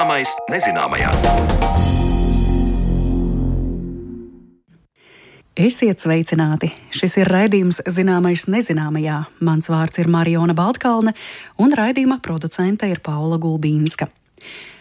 Zināmais nezināmajā. Esiet sveicināti! Šis ir raidījums Zināmais nezināmajā. Mans vārds ir Mariona Baltkalne, un raidījuma producente ir Paula Gulbīnska.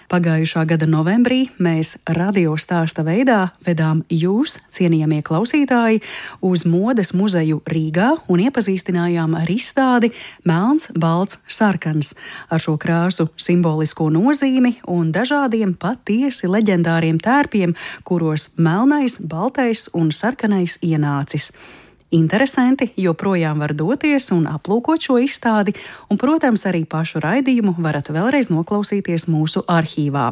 Pagājušā gada novembrī mēs radio stāsta veidā vedām jūs, cienījamie klausītāji, uz modes muzeju Rīgā un iepazīstinājām ar izstādi Melns, Balts, Sarkans ar šo krāsu simbolisko nozīmi un dažādiem patiesi leģendāriem tērpiem, kuros melnais, baltais un sarkanais ienācis. Interesanti joprojām var doties un aplūkot šo izstādi, un, protams, arī pašu raidījumu varat vēlreiz noklausīties mūsu arhīvā.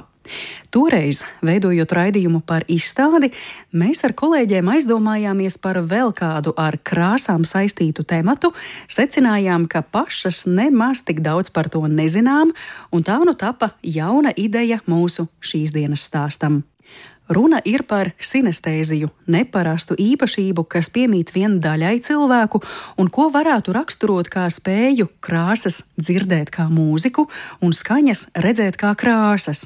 Toreiz, veidojot raidījumu par izstādi, mēs ar kolēģiem aizdomājāmies par vēl kādu ar krāsām saistītu tematu, secinājām, ka pašas nemaz tik daudz par to nezinām, un tā nu tapa jauna ideja mūsu šīs dienas stāstam. Runa ir par sinestēziju, neparastu īpašību, kas piemīt vienai daļai cilvēku, un ko varētu raksturot kā spēju krāsas dzirdēt kā mūziku un skaņas redzēt kā krāsas.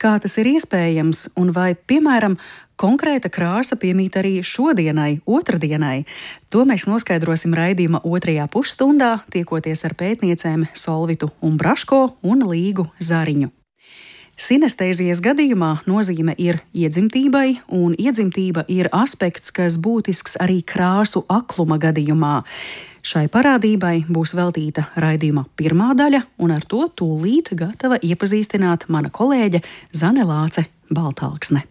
Kā tas ir iespējams, un vai, piemēram, konkrēta krāsa piemīt arī šodienai, otrdienai? To mēs noskaidrosim raidījuma otrajā pusstundā, tiekoties ar pētniecēm Solvitu un Braško un Līgu Zariņu. Sinestēzijas gadījumā nozīme ir iedzimtībai, un iedzimtība ir aspekts, kas būtisks arī krāsu akluma gadījumā. Šai parādībai būs veltīta raidījuma pirmā daļa, un ar to tūlīt gatava iepazīstināt mana kolēģe Zane Lāce Baltāksne.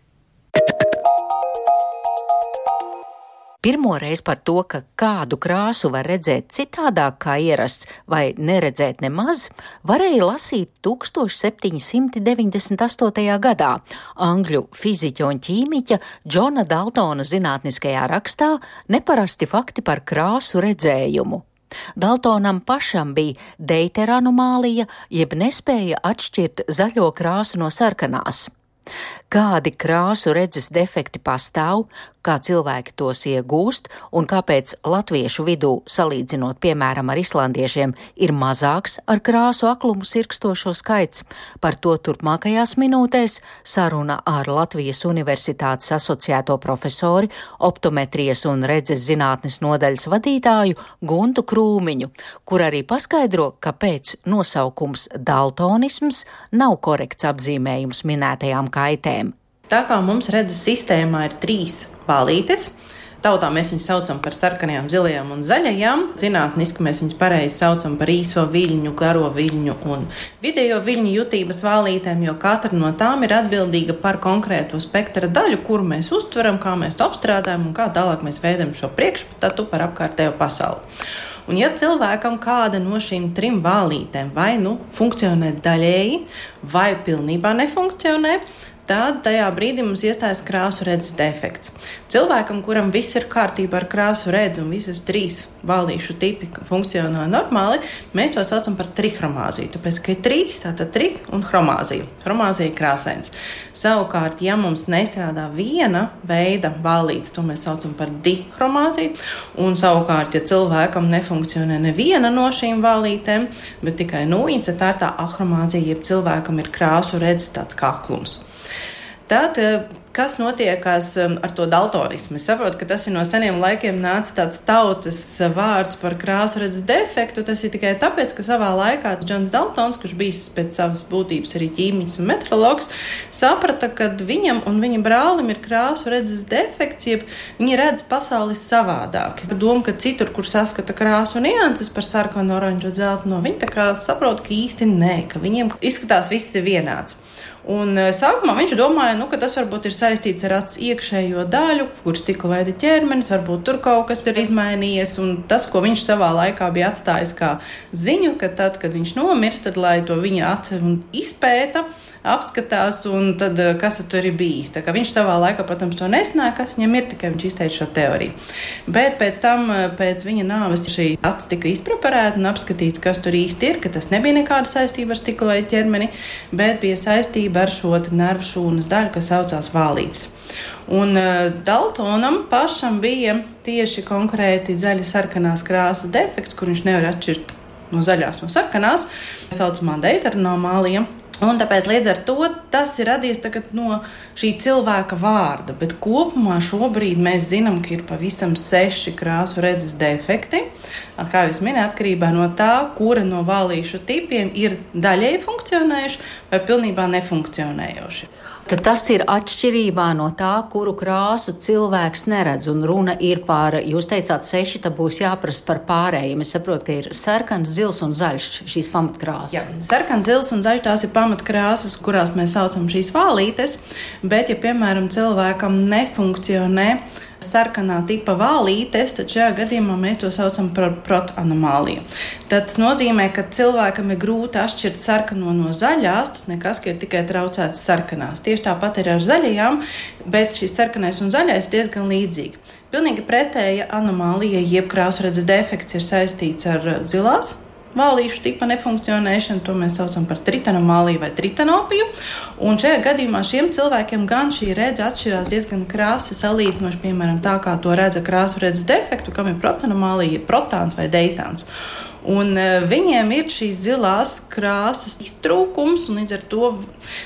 Pirmo reizi par to, ka kādu krāsu var redzēt citādāk kā ierasts vai neredzēt nemaz, varēja lasīt 1798. gadā angļu fiziķa un ķīmiķa Džona Daltona zinātniskajā rakstā Neparasti fakti par krāsu redzējumu. Daltonam pašam bija deitera anomālija, jeb nespēja atšķirt zaļo krāsu no sarkanās. Kādi krāsu redzes defekti pastāv, kā cilvēki tos iegūst un kāpēc latviešu vidū, salīdzinot piemēram ar islandiešiem, ir mazāks ar krāsu aklumu sirkstošo skaits. Par to turpmākajās minūtēs saruna ar Latvijas Universitātes asociēto profesori, optometrijas un redzes zinātnes nodaļas vadītāju Guntu Krūmiņu, kur arī paskaidro, kāpēc nosaukums daltonisms nav korekts apzīmējums minētajām kaitēm. Tā kā mums redzes sistēmā ir trīs balītes, Tautā mēs viņus saucam par sarkanajām, zilajām un zaļajām. Zinātniski mēs viņus pareizi saucam par īso viļņu, garo viļņu un vidējo viļņu jutības vālītēm, jo katra no tām ir atbildīga par konkrēto spektra daļu, kuru mēs uztveram, kā mēs to apstrādājam un kā tālāk mēs veidojam šo priekšstatu par apkārtējo pasauli. Un, ja cilvēkam kāda no šīm trim vālītēm vai nu funkcionē daļēji, vai pilnībā nefunkcionē, tad tajā brīdī mums iestājas krāsu redzes defekts. Cilvēkam, kuram viss ir kārtībā ar krāsu redzi un visas trīs vālīšu tipi funkcionē normāli, mēs to saucam par trichromāziju. Tāpēc, ka ir trīs, tātad tri un chromāzija. Chromāzija ir krāsains. Savukārt, ja mums nestrādā viena veida vālītes, to mēs saucam par dichromāziju. Un savukārt, ja cilvēkam nefunkcionē neviena no šīm vālītēm, bet tikai nūjiņa, tad tā ir tā ahromāzija, jeb cilvēkam ir krāsu redzes tāds kaklums. Tad, eh, kas notiekās ar to daltonismu? Es saprotu, ka tas ir no seniem laikiem nācis tāds tautas uh, vārds par krāsredzes defektu. Tas ir tikai tāpēc, ka savā laikā Džons Daltons, kurš bijis pēc savas būtības arī ķīmiķis un metrologs, saprata, ka viņam un viņa brālim ir krāsredzes defekts, jeb viņi redz pasauli savādāk. Doma, ka citur, kur saskata krāsu nianses par sarkanu, oranžu, dzeltenu, no viņi tā kā saprot, ka īsti nē, ka viņiem izskatās viss ir vienāds. Un eh, sākumā viņš domāja, nu, ka tas varbūt ir saistīts ar acu iekšējo daļu, kur stikla veida ķermenis, varbūt tur kaut kas ir izmainījies. Un tas, ko viņš savā laikā bija atstājis kā ziņu, ka tad, kad viņš nomirst, tad lai to viņa acu izpēta apskatās, un tad, eh, kas tad ir bijis. Viņš savā laikā, protams, to nesināja, kas viņam ir, tikai viņš izteica šo teoriju. Bet pēc tam, eh, pēc viņa nāves, šī acis tika izpreparēta un apskatīts, kas tur īsti ir, ka tas nebija nekāda saistība ar stikla vai ķermeni, bet bija saistība ar šo nervu šūnas daļu, kas saucās vālītes. Un uh, Daltonam pašam bija tieši konkrēti zaļa sarkanās krāsas defekts, kur viņš nevar atšķirt no zaļās no sarkanās. Tā saucamā deitera nomālija Un tāpēc līdz ar to tas ir radies no šī cilvēka vārda. Bet kopumā šobrīd mēs zinām, ka ir pavisam seši krāsu redzes defekti. Kā jau minēju, atkarībā no tā, kura no vālīšu tipiem ir daļēji funkcionējuši vai pilnībā nefunkcionējoši. Tad tas ir atšķirībā no tā, kuru krāsu cilvēks neredz. Un runa ir par, jūs teicāt, seši, tad būs jāprasa par pārējiem. Es saprotu, ka ir sarkans, zils un zaļš šīs pamatkrāsas. Jā, sarkans, zils un zaļš tās ir pamatkrāsas, kurās mēs saucam šīs vālītes. Bet, ja piemēram cilvēkam nefunkcionē, sarkanā tipa vālītes, tad šajā gadījumā mēs to saucam par protanomāliju. Tas nozīmē, ka cilvēkam ir grūti atšķirt sarkano no zaļās. Tas nekas, ka ir tikai traucēts sarkanās. Tieši tāpat ir ar zaļajām, bet šis sarkanais un zaļais ir diezgan līdzīgi. Pilnīgi pretēja anomālija, jeb krāsredzes defekts ir saistīts ar zilās vālīšu tipa nefunkcionēšanu. To mēs saucam par tritanomāliju vai tritanopiju. Un šajā gadījumā šiem cilvēkiem gan šī redzes atšķirās diezgan krāsi salīdzinoši, piemēram, tā kā to redza krāsu redzes defektu, kam ir protanomālija, protāns vai deitāns. Un uh, viņiem ir šīs zilās krāsas iztrūkums, un līdz ar to,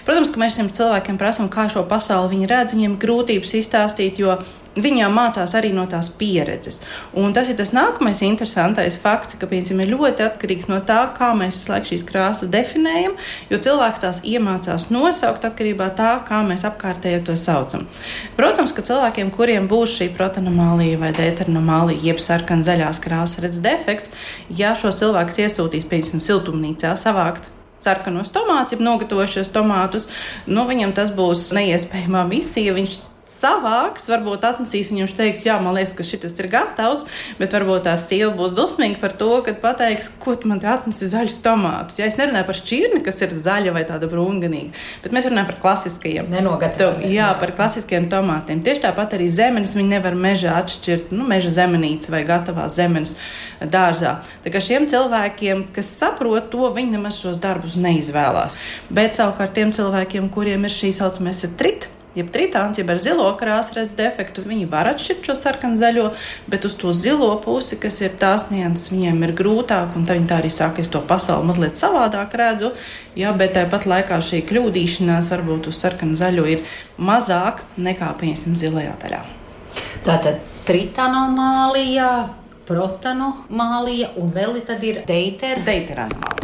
protams, mēs šiem cilvēkiem prasām, kā šo pasauli viņi redz, viņiem grūtības izstāstīt, jo Jau mācās arī no tās pieredzes. Un tas ir tas nākamais interesantais fakts, ka piemēram, ir ļoti atkarīgs no tā, kā mēs visu laiku šīs krāsas definējam, jo cilvēks tās iemācās nosaukt atkarībā no tā, kā mēs apkārtēji to saucam. Protams, ka cilvēkiem, kuriem būs šī protanomālija vai dēternomālija, jeb sarkanā zaļās krāsas redzes defekts, ja šos cilvēkus iesūtīs, piemēram, siltumnīcā savākt sarkanos tomātus, jeb nogatavojušos tomātus, nu, viņam tas būs neiespējama misija. Viņš savāks, varbūt atnesīs viņam teiks, jā, man liekas, ka šis ir gatavs, bet varbūt tā sieva būs dusmīga par to, ka pateiks, ko tu man te atnesi zaļus tomātus. Ja es nerunāju par šķirni, kas ir zaļa vai tāda brūnganīga, bet mēs runājam par klasiskajiem. Nenogatavotiem. Jā, par klasiskajiem tomātiem. Tieši tāpat arī zemenes viņi nevar mežā atšķirt, nu, meža zemenītes vai gatavās zemenes dārzā. Tā kā šiem cilvēkiem, kas saprot to, viņi nemaz šos darbus neizvēlās. Bet savukārt tiem cilvēkiem, kuriem ir šī saucamā trita, jeb tritāns, jeb ar zilo krāsu redz defektu, viņi var atšķirt šo sarkanu zaļo, bet uz to zilo pusi, kas ir tās nianses, viņiem ir grūtāk, un viņi tā arī saka, es to pasauli mazliet savādāk redzu, jā, bet tāpat laikā šī kļūdīšanās varbūt uz sarkanu zaļo ir mazāk nekā, piemēram, zilajā daļā. Tātad tritānomālijā protanomālija un vēl ir deitera.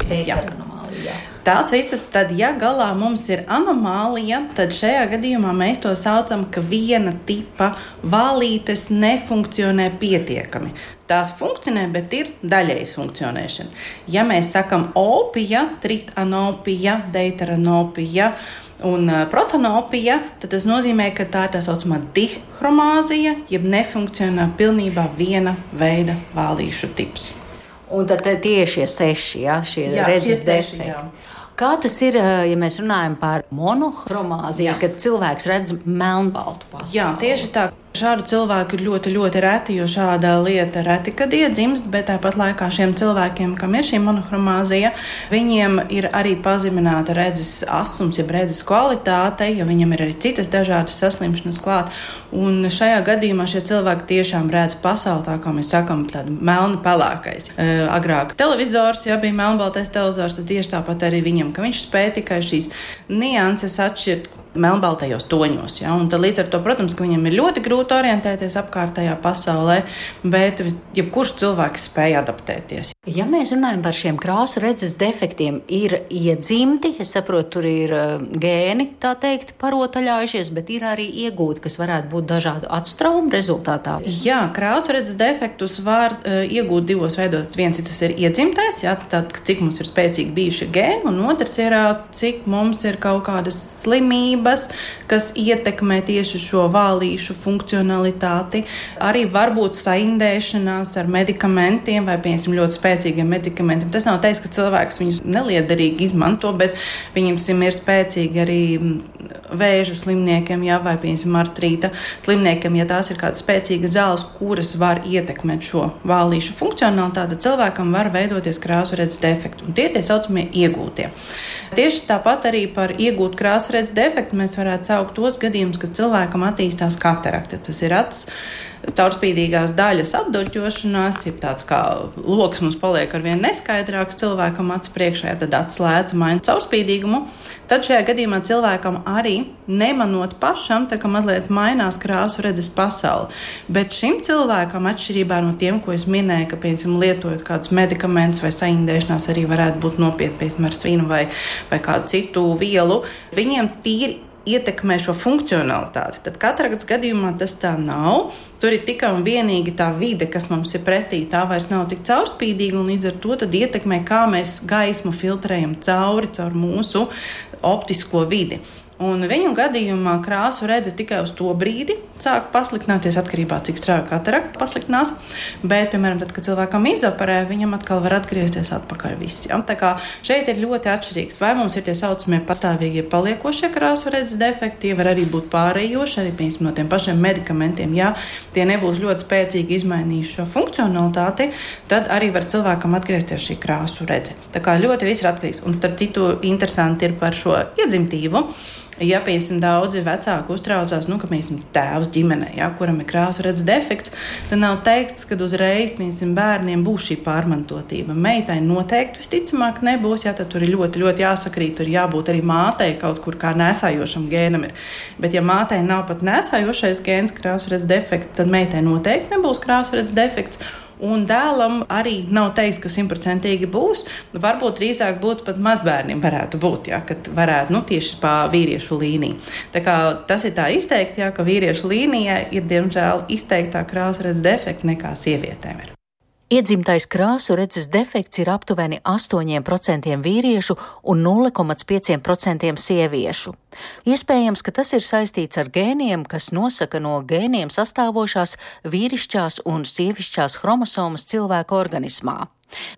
Deitera anomālija. Deitera anomālija. Jā. Tās visas, tad, ja galā mums ir anomālija, tad šajā gadījumā mēs to saucam, ka viena tipa valītes nefunkcionē pietiekami. Tās funkcionē, bet ir daļēji funkcionēšana. Ja mēs sakam opija, tritanopija, deiteranopija, un protonopija, tad tas nozīmē, ka tā ir tā saucamā dihromāzija, jeb nefunkcionē pilnībā viena veida vālīšu tips. Un tad tie ir šie seši, ja, šie jā, redzes defekti. Kā tas ir, eh, ja mēs runājam par monochromāziju, kad cilvēks redz melnbaltu pasauli? Jā, tieši tā. Šādu cilvēku ir ļoti, ļoti reti, jo šāda lieta reti kad iedzimst, bet tāpat laikā šiem cilvēkiem, kam ir šī monochromāzija, viņiem ir arī pazemināta redzes asums, jeb redzes kvalitāte, jo viņam ir arī citas dažādas saslimšanas klāt. Un šajā gadījumā šie cilvēki tiešām redz pasauli tā, kā mēs sakam, tādu melni pelēkais. Agrāk televizors, ja bija melnbaltais televizors, tad tieši tāpat arī viņam, ka viņš spēja tikai šīs nianses atšķirt melnbaltajos toņos. Ja? Un līdz ar to, protams, viņam ir ļoti grūti orientēties apkārtējā pasaulē, bet jebkurš cilvēks spēja adaptēties. Ja mēs runājam par šiem krāsu redzes defektiem, ir iedzimti, es saprotu, tur ir uh, gēni, tā teikt, parotaļājušies, bet ir arī iegūti, kas varētu būt dažādu atstraumu rezultātā. Jā, krāsu redzes defektus var uh, iegūt divos veidos. Viens ir tas ir iedzimtais, jā, tad, cik mums ir spēcīgi bijuši gēni, un otrs ir, uh, cik mums ir kaut kādas slimības, kas ietekmē tieši šo vālīšu funkcionalitāti. Arī varbūt saindēšanās ar medikamentiem vai, piemēram, ļoti spēcīgi spēcīgiem medikamentiem. Tas nav teiks, ka cilvēks viņus neliederīgi izmanto, bet viņiem ir spēcīgi arī vēža slimniekiem, jā, vai piemēram artrīta slimniekiem, ja tās ir kādas spēcīgas zāles, kuras var ietekmēt šo vālīšu funkcionalitāti, tad cilvēkam var veidoties krāsu redzes defekti. Un tie tie saucamie iegūtie. Tieši tāpat arī par iegūtu krāsu redzes defektu mēs varētu saukt tos gadījumus, kad cilvēkam attīstās katarakta. Tas ir acis caurspīdīgās daļas apduļķošanās, ja tāds kā lokus mums paliek ar vien neskaidrāks cilvēkam acu priekšā, tad atslēdz maina caurspīdīgumu. Tad šajā gadījumā cilvēkam arī nemanot pašam, tā kā mazliet mainās krāsu redzes pasaule. Bet šim cilvēkam, atšķirībā no tiem, ko es minēju, ka, piemēram, lietojot kādus medikamentus vai saindēšanās, arī varētu būt nopietni, piemēram, svinu vai, vai kādu citu vielu, viņiem tīri ietekmē šo funkcionalitāti. Tad katrā gadījumā tas tā nav. Tur ir tikai un vienīgi tā vide, kas mums ir pretī. Tā vairs nav tik caurspīdīga, un līdz ar to ietekmē, kā mēs gaismu filtrējam cauri caur mūsu optisko vidi. Un viņu gadījumā krāsu redze tikai uz to brīdi sāk pasliktināties atkarībā no cik strauji katarakta pasliktinās. Bet, piemēram, tad, kad cilvēkam izoperē, viņam atkal var atgriezties atpakaļ. Viss, ja? Tā kā šeit ir ļoti atšķirīgs. Vai mums ir tie saucamie pastāvīgie paliekošie krāsu redzes defekti, var arī būt pārējoši, arī piemēram, no tiem pašiem medikamentiem. Ja tie nebūs ļoti spēcīgi izmainījuši šo funkcionalitāti, tad arī var cilvēkam atgriezties šī krāsu redze. Tā kā ļoti viss ir atkarīgs. Un starp citu, interesanti ir par šo iedzimtību. Ja, piemēram, daudzi vecāki uztraucās, nu, ka, piemēram, tēvs ģimenē, ja, kuram ir krāsu redzes defekts, tad nav teikts, ka uzreiz, piemēram, bērniem būs šī pārmantotība. Meitai noteikti visticamāk nebūs, ja tur ir ļoti, ļoti jāsakrīt, tur jābūt arī mātei kaut kur kā nesājošam gēnam. Ir. Bet, ja mātei nav pat nesājošais gēns krāsu redzes defekts, tad meitai noteikti nebūs krāsu redzes defekts. Un dēlam arī nav teikt, ka simtprocentīgi būs. Varbūt drīzāk būtu pat mazbērniem, varētu būt, ja, kad varētu nu, tieši pa vīriešu līniju. Tā kā tas ir tā izteikti, ja, ka vīriešu līnijai ir diemžēl izteiktāk krāsredzes defekti nekā sievietēm. Ir. Iedzimtais krāsu redzes defekts ir aptuveni 8% vīriešu un 0,5% sieviešu. Iespējams, ka tas ir saistīts ar gēniem, kas nosaka no gēniem sastāvošās vīrišķās un sievišķās chromosomas cilvēka organismā.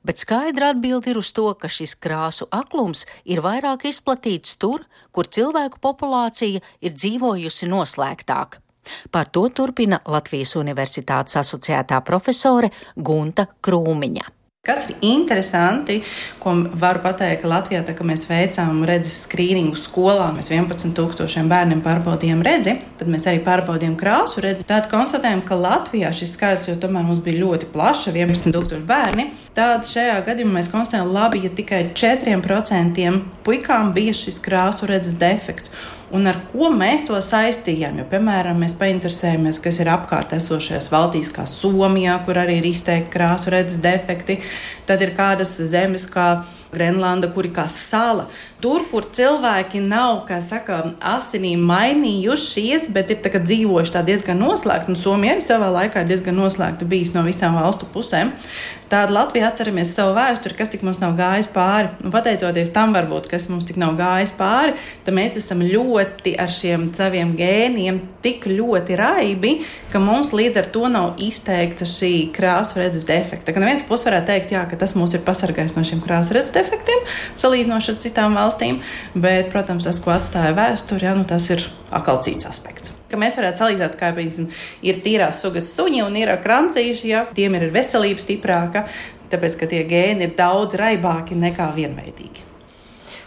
Bet skaidra atbilde ir uz to, ka šis krāsu aklums ir vairāk izplatīts tur, kur cilvēku populācija ir dzīvojusi noslēgtāk. Par to turpina Latvijas Universitātes asociētā profesore Gunta Krūmiņa. Kas ir interesanti, ko varu pateikt, ka Latvijā, tā, mēs veicām redzes skrīningu skolā, mēs 11,000 bērniem pārbaudījām redzi, tad mēs arī pārbaudījām krāsu redzi. Tad konstatējām, ka Latvijā šis skaits, jo tomēr mums bija ļoti plašs, 11,000 bērni, tad šajā gadījumā mēs konstatējām, labi, ja tikai 4% puikām bija šis krāsu redzes defekts un ar ko mēs to saistījām. Jo, piemēram, mēs painteresējamies, kas ir apkārt esošajās valstīs, kā Somijā, kur arī ir izteikti krāsu redzes defekti. Tad ir kādas zemes, kā Grenlanda, kur ir kā sala. Tur, kur cilvēki nav, kā saka, asinīm mainījušies, bet ir tā, dzīvojuši tā diezgan noslēgti, un Somija arī savā laikā ir diezgan noslēgta bijis no visām valstu pusēm. Tāda Latvija atceramies savu vēsturi, kas tik mums nav gājis pāri. Un pateicoties tam, varbūt, kas mums tik nav gājis pāri, tad mēs esam ļoti ar šiem saviem gēniem tik ļoti raibi, ka mums līdz ar to nav izteikta šī krāsu redzes defekta. Gan viens puses varētu teikt, jā, ka tas mūs ir pasargājis no šiem krāsu redzes defektiem, salīdzinoši ar citām valstīm, bet, protams, tas, ko atstāja vēsture, jā, nu, tas ir atkal cits aspekts ka mēs varētu salīdzināt, kā piemēram, ir tīrās sugas suņi un ir krancīši, ja tiem ir veselība stiprāka, tāpēc ka tie gēni ir daudz raibāki nekā vienveidīgi.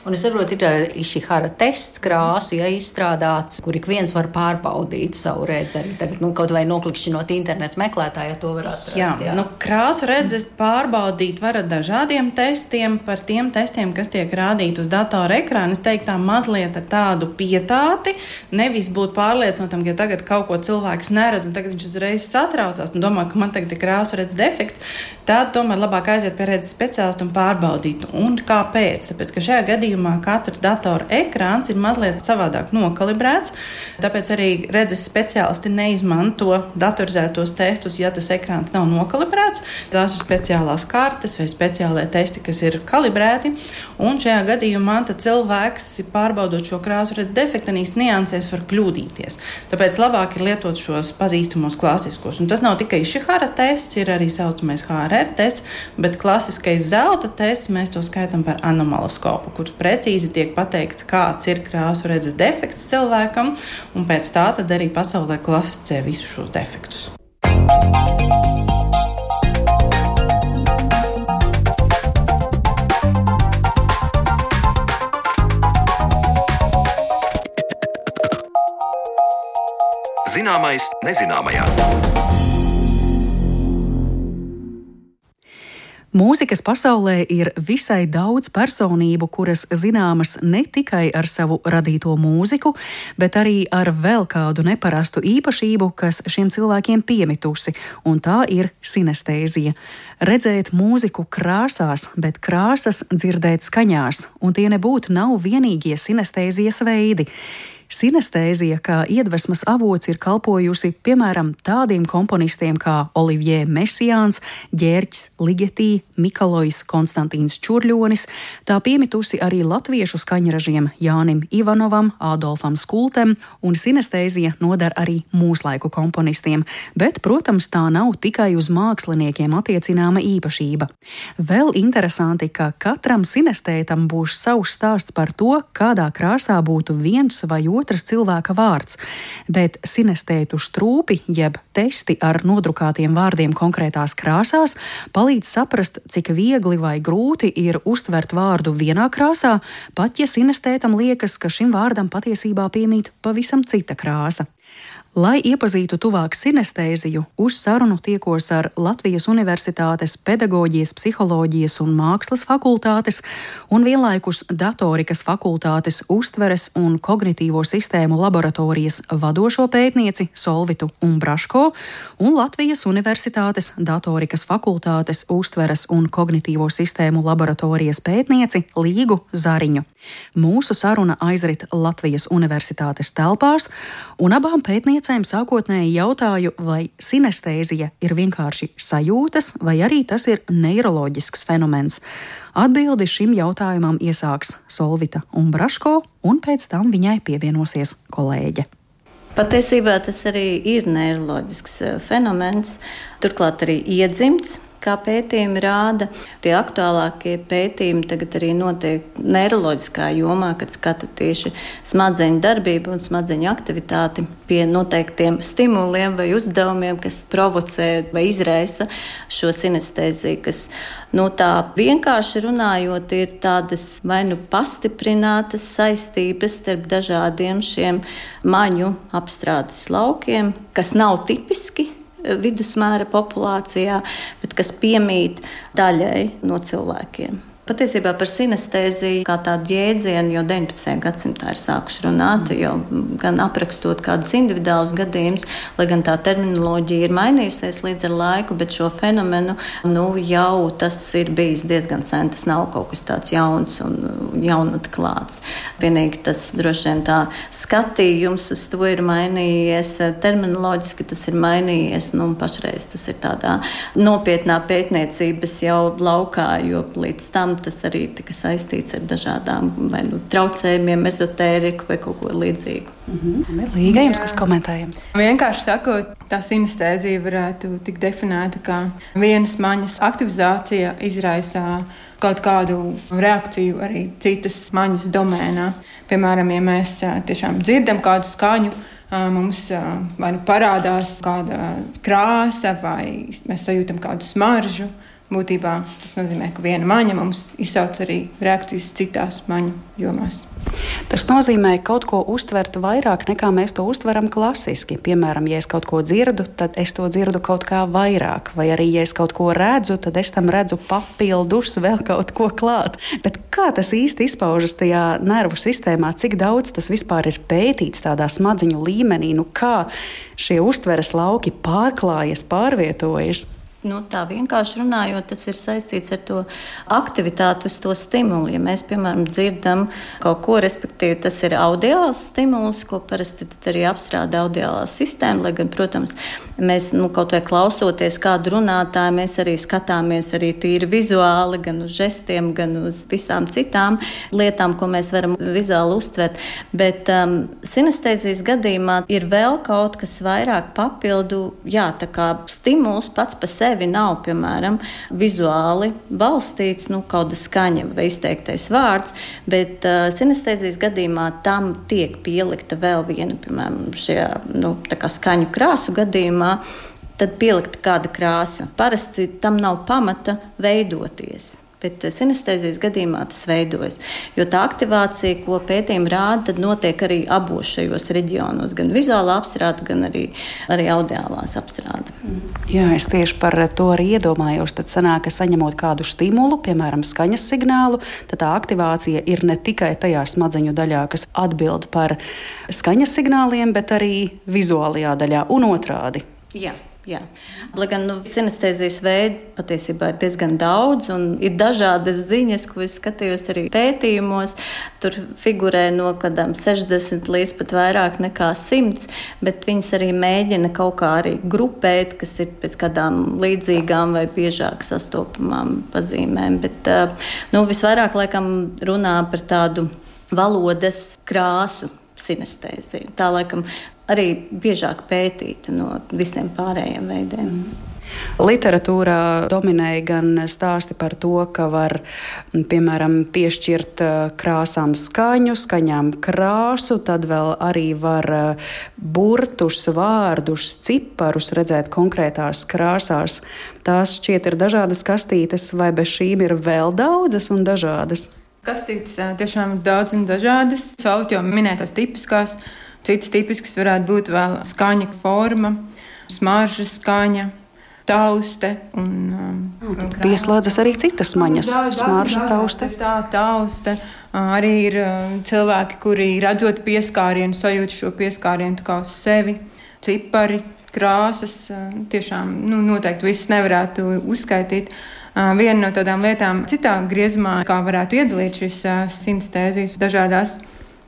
Un es saprotu, ir Išihara tests krāsu, ja izstrādāts, kur ik viens var pārbaudīt savu redzi. Arī tagad, nu, kaut vai noklikšķinot internetu meklētāju, to var atrast. Jā, jā. Nu, krāsu redzes pārbaudīt var ar dažādiem testiem. Par tiem testiem, kas tiek rādīti uz datora ekrāna, es teiktu tā mazliet ar tādu pietāti. Nevis būt pārliecinātam, ka tagad kaut ko cilvēks neredz, un tagad viņš uzreiz satraucās un domā, ka man tagad ir krāsu redzes defekts. Tad tomēr labāk aiziet pie redzes speciālista un pārbaudīt. Un kāpēc? Tāpēc, ka šajā gadījumā gadījumā katrs datora ekrāns ir mazliet savādāk nokalibrēts. Tāpēc arī redzes speciālisti neizmanto datorizētos testus, ja tas ekrāns nav nokalibrēts. Tās ir speciālās kartes vai speciālai testi, kas ir kalibrēti. Un šajā gadījumā cilvēks, pārbaudot šo krāsu redzes defektanīs niansēs, var kļūdīties. Tāpēc labāk ir lietot šos pazīstamos klasiskos. Un tas nav tikai Šihara tests, ir arī saucamais HRR tests, bet klasiskais zelta tests mēs to skaitām par anomaloskopu, kurš precīzi tiek pateikts, kāds ir krāsu redzes defekts cilvēkam, un pēc tā tad arī pasaulē klasificē visus šos defektus. Zināmais nezināmajā. Mūzikas pasaulē ir visai daudz personību, kuras zināmas ne tikai ar savu radīto mūziku, bet arī ar vēl kādu neparastu īpašību, kas šiem cilvēkiem piemitusi, un tā ir sinestēzija. Redzēt mūziku krāsās, bet krāsas dzirdēt skaņās, un tie nebūtu nav vienīgie sinestēzijas veidi. Sinestēzija kā iedvesmas avots ir kalpojusi piemēram tādiem komponistiem kā Olivier Messiāns, Ģērķis Ligetī, Mikalojs Konstantīns Čurļonis, tā piemitusi arī latviešu skaņražiem Jānim Ivanovam, Ādolfam Skultem, un sinestēzija nodar arī mūslaiku komponistiem, bet, protams, tā nav tikai uz māksliniekiem attiecināma īpašība. Vēl interesanti, ka katram sinestētam būs savs stāsts par to, kādā krāsā būtu viens vai otrs otrs cilvēka vārds, bet sinestētu strūpi, jeb testi ar nodrukātiem vārdiem konkrētās krāsās, palīdz saprast, cik viegli vai grūti ir uztvert vārdu vienā krāsā, pat ja sinestētam liekas, ka šim vārdam patiesībā piemīt pavisam cita krāsa. Lai iepazītu tuvāk sinestēziju, uz sarunu tiekos ar Latvijas Universitātes pedagoģijas, psiholoģijas un mākslas fakultātes un vienlaikus datorikas fakultātes uztveres un kognitīvo sistēmu laboratorijas vadošo pētnieci Solvitu Umbraško un Latvijas Universitātes datorikas fakultātes uztveres un kognitīvo sistēmu laboratorijas pētnieci Līgu Zariņu. Mūsu saruna aizrit Latvijas Universitātes telpās, un abām pētniecēm pētniecēm sākotnēji jautāju, vai sinestēzija ir vienkārši sajūtas, vai arī tas ir neiroloģisks fenomens. Atbildi šim jautājumam iesāks Solvita un Braško, un pēc tam viņai pievienosies kolēģe. Patiesībā tas arī ir neiroloģisks eh, fenomens, turklāt arī iedzimts kā pētījumi rāda. Tie aktuālākie pētījumi tagad arī notiek neiroloģiskā jomā, kad skata tieši smadzeņu darbību un smadzeņu aktivitāti pie noteiktiem stimuliem vai uzdevumiem, kas provocē vai izraisa šo sinestēziju, kas nu, tā vienkārši runājot, ir tādas vai nu pastiprinātas saistības starp dažādiem šiem maņu apstrādes laukiem, kas nav tipiski vidusmēra populācijā, bet kas piemīt daļai no cilvēkiem. Patiesībā par sinestēziju kā tādu jēdzienu jau 19. gadsimtā ir sākuši runāt, jau gan aprakstot kādus individuālus gadījumus, lai gan tā terminoloģija ir mainījusies līdz ar laiku, bet šo fenomenu nu, jau tas ir bijis diezgan sen. Tas nav kaut kas tāds jauns un jaunatklāts. Vienīgi tas droši vien tā skatījums uz to ir mainījies, terminoloģiski tas ir mainījies, nu, un pašreiz tas ir tādā nopietnā pētniecības jau laukā, jo līdz tam tas arī tika saistīts ar dažādām nu, traucējumiem, ezotēriku vai kaut ko līdzīgu. Mm -hmm. Līga jums, kas komentējams? Vienkārši sakot, tā sinestēzija varētu tikt definēta kā vienas maņas aktivizācija izraisa kaut kādu reakciju arī citas maņas domēnā. Piemēram, ja mēs tiešām dzirdam kādu skaņu, mums vai nu parādās kāda krāsa, vai mēs sajūtam kādu smaržu. Būtībā tas nozīmē, ka viena maņa mums izsauc arī reakcijas citās maņu jomās. Tas nozīmē kaut ko uztvert vairāk nekā mēs to uztveram klasiski. Piemēram, ja es kaut ko dzirdu, tad es to dzirdu kaut kā vairāk, vai arī ja es kaut ko redzu, tad es tam redzu papildus vēl kaut ko klāt. Bet kā tas īsti izpaužas tajā nervu sistēmā, cik daudz tas vispār ir pētīts tādā smadziņu līmenī, nu kā šie uztveres lauki pārklājas, pārvietojas? Nu, tā vienkārši runājot, tas ir saistīts ar to aktivitāti, uz to stimulu. Ja mēs, piemēram, dzirdam kaut ko, respektīvi, tas ir audiāls stimuls, ko parasti arī apstrādā audiālā sistēma. Lai gan, protams, mēs nu, kaut vai klausoties kādu runātāju, mēs arī skatāmies arī tīri vizuāli, gan uz žestiem, gan uz visām citām lietām, ko mēs varam vizuāli uztvert. Bet um, sinestēzijas gadījumā ir vēl kaut kas vairāk papildu, jā, tā kā stimuls pats par sevi sevi nav, piemēram, vizuāli balstīts, nu, kaut kāda skaņa vai izteiktais vārds, bet uh, sinestēzijas gadījumā tam tiek pielikta vēl viena, piemēram, šajā nu, skaņu krāsu gadījumā. Tad pielikta kāda krāsa. Parasti tam nav pamata veidoties. Bet sinestēzijas gadījumā tas veidojas. Jo tā aktivācija, ko pētījumi rāda, notiek arī abos šajos reģionos, gan vizuālā apstrāde, gan arī, arī audiālās apstrāde. Jā, es tieši par to arī iedomājos. Tad sanāk, ka saņemot kādu stimulu, piemēram, skaņas signālu, tad tā aktivācija ir ne tikai tajā smadzeņu daļā, kas atbild par skaņas signāliem, bet arī vizuālajā daļā un otrādi. Jā. Jā. Lai gan nu, sinestēzijas veidu patiesībā ir diezgan daudz, un ir dažādas ziņas, ko es skatījos arī pētījumos. Tur figurē no kādām 60 līdz pat vairāk nekā 100, bet viņas arī mēģina kaut kā arī grupēt, kas ir pēc kādām līdzīgām vai biežāk sastopamām pazīmēm. Bet nu, visvairāk laikam runā par tādu valodas krāsu sinestēziju. Tā laikam arī biežāk pētīta no visiem pārējiem veidiem. Mm. Literatūrā dominēja gan stāsti par to, ka var piemēram piešķirt uh, krāsām skaņu, skaņām krāsu, tad vēl arī var uh, burtus, vārdus, ciparus redzēt konkrētās krāsās. Tās šķiet ir dažādas kastītes, vai bez šīm ir vēl daudzas un dažādas? Kastītes uh, tiešām ir daudz un dažādas. Saukt jau minētās tipiskās Cits tipisks varētu būt vēl skaņa forma, smarža skaņa. Tauste un, um, un pieslēdzas arī citas maņas, smarža, tauste. Tā, tauste. Arī ir cilvēki, kuri redzot pieskārienu, sajūt šo pieskārienu kā uz sevi, cipari, krāsas. Tiešām nu, noteikti viss nevarētu uzskaitīt. Viena no tādām lietām, citā griezumā, kā varētu iedalīt šīs sinstēzijas dažādās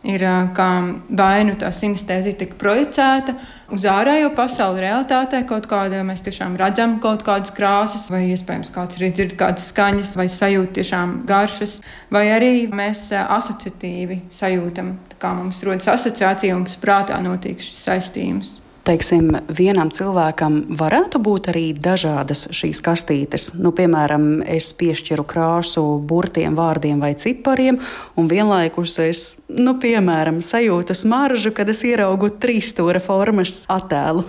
ir kā vai nu tā sinestēzija tiek projicēta uz ārējo pasauli, realitātē kaut kādā mēs tiešām redzam kaut kādas krāsas, vai iespējams kāds arī dzird kādas skaņas, vai sajūt tiešām garšas, vai arī mēs asociatīvi sajūtam, kā mums rodas asociācija un mums prātā notiek šis saistījums teiksim, vienam cilvēkam varētu būt arī dažādas šīs kastītes. Nu, piemēram, es piešķiru krāsu burtiem, vārdiem vai cipariem, un vienlaikus es, nu, piemēram, sajūtu smaržu, kad es ieraugu trīsstūra formas attēlu.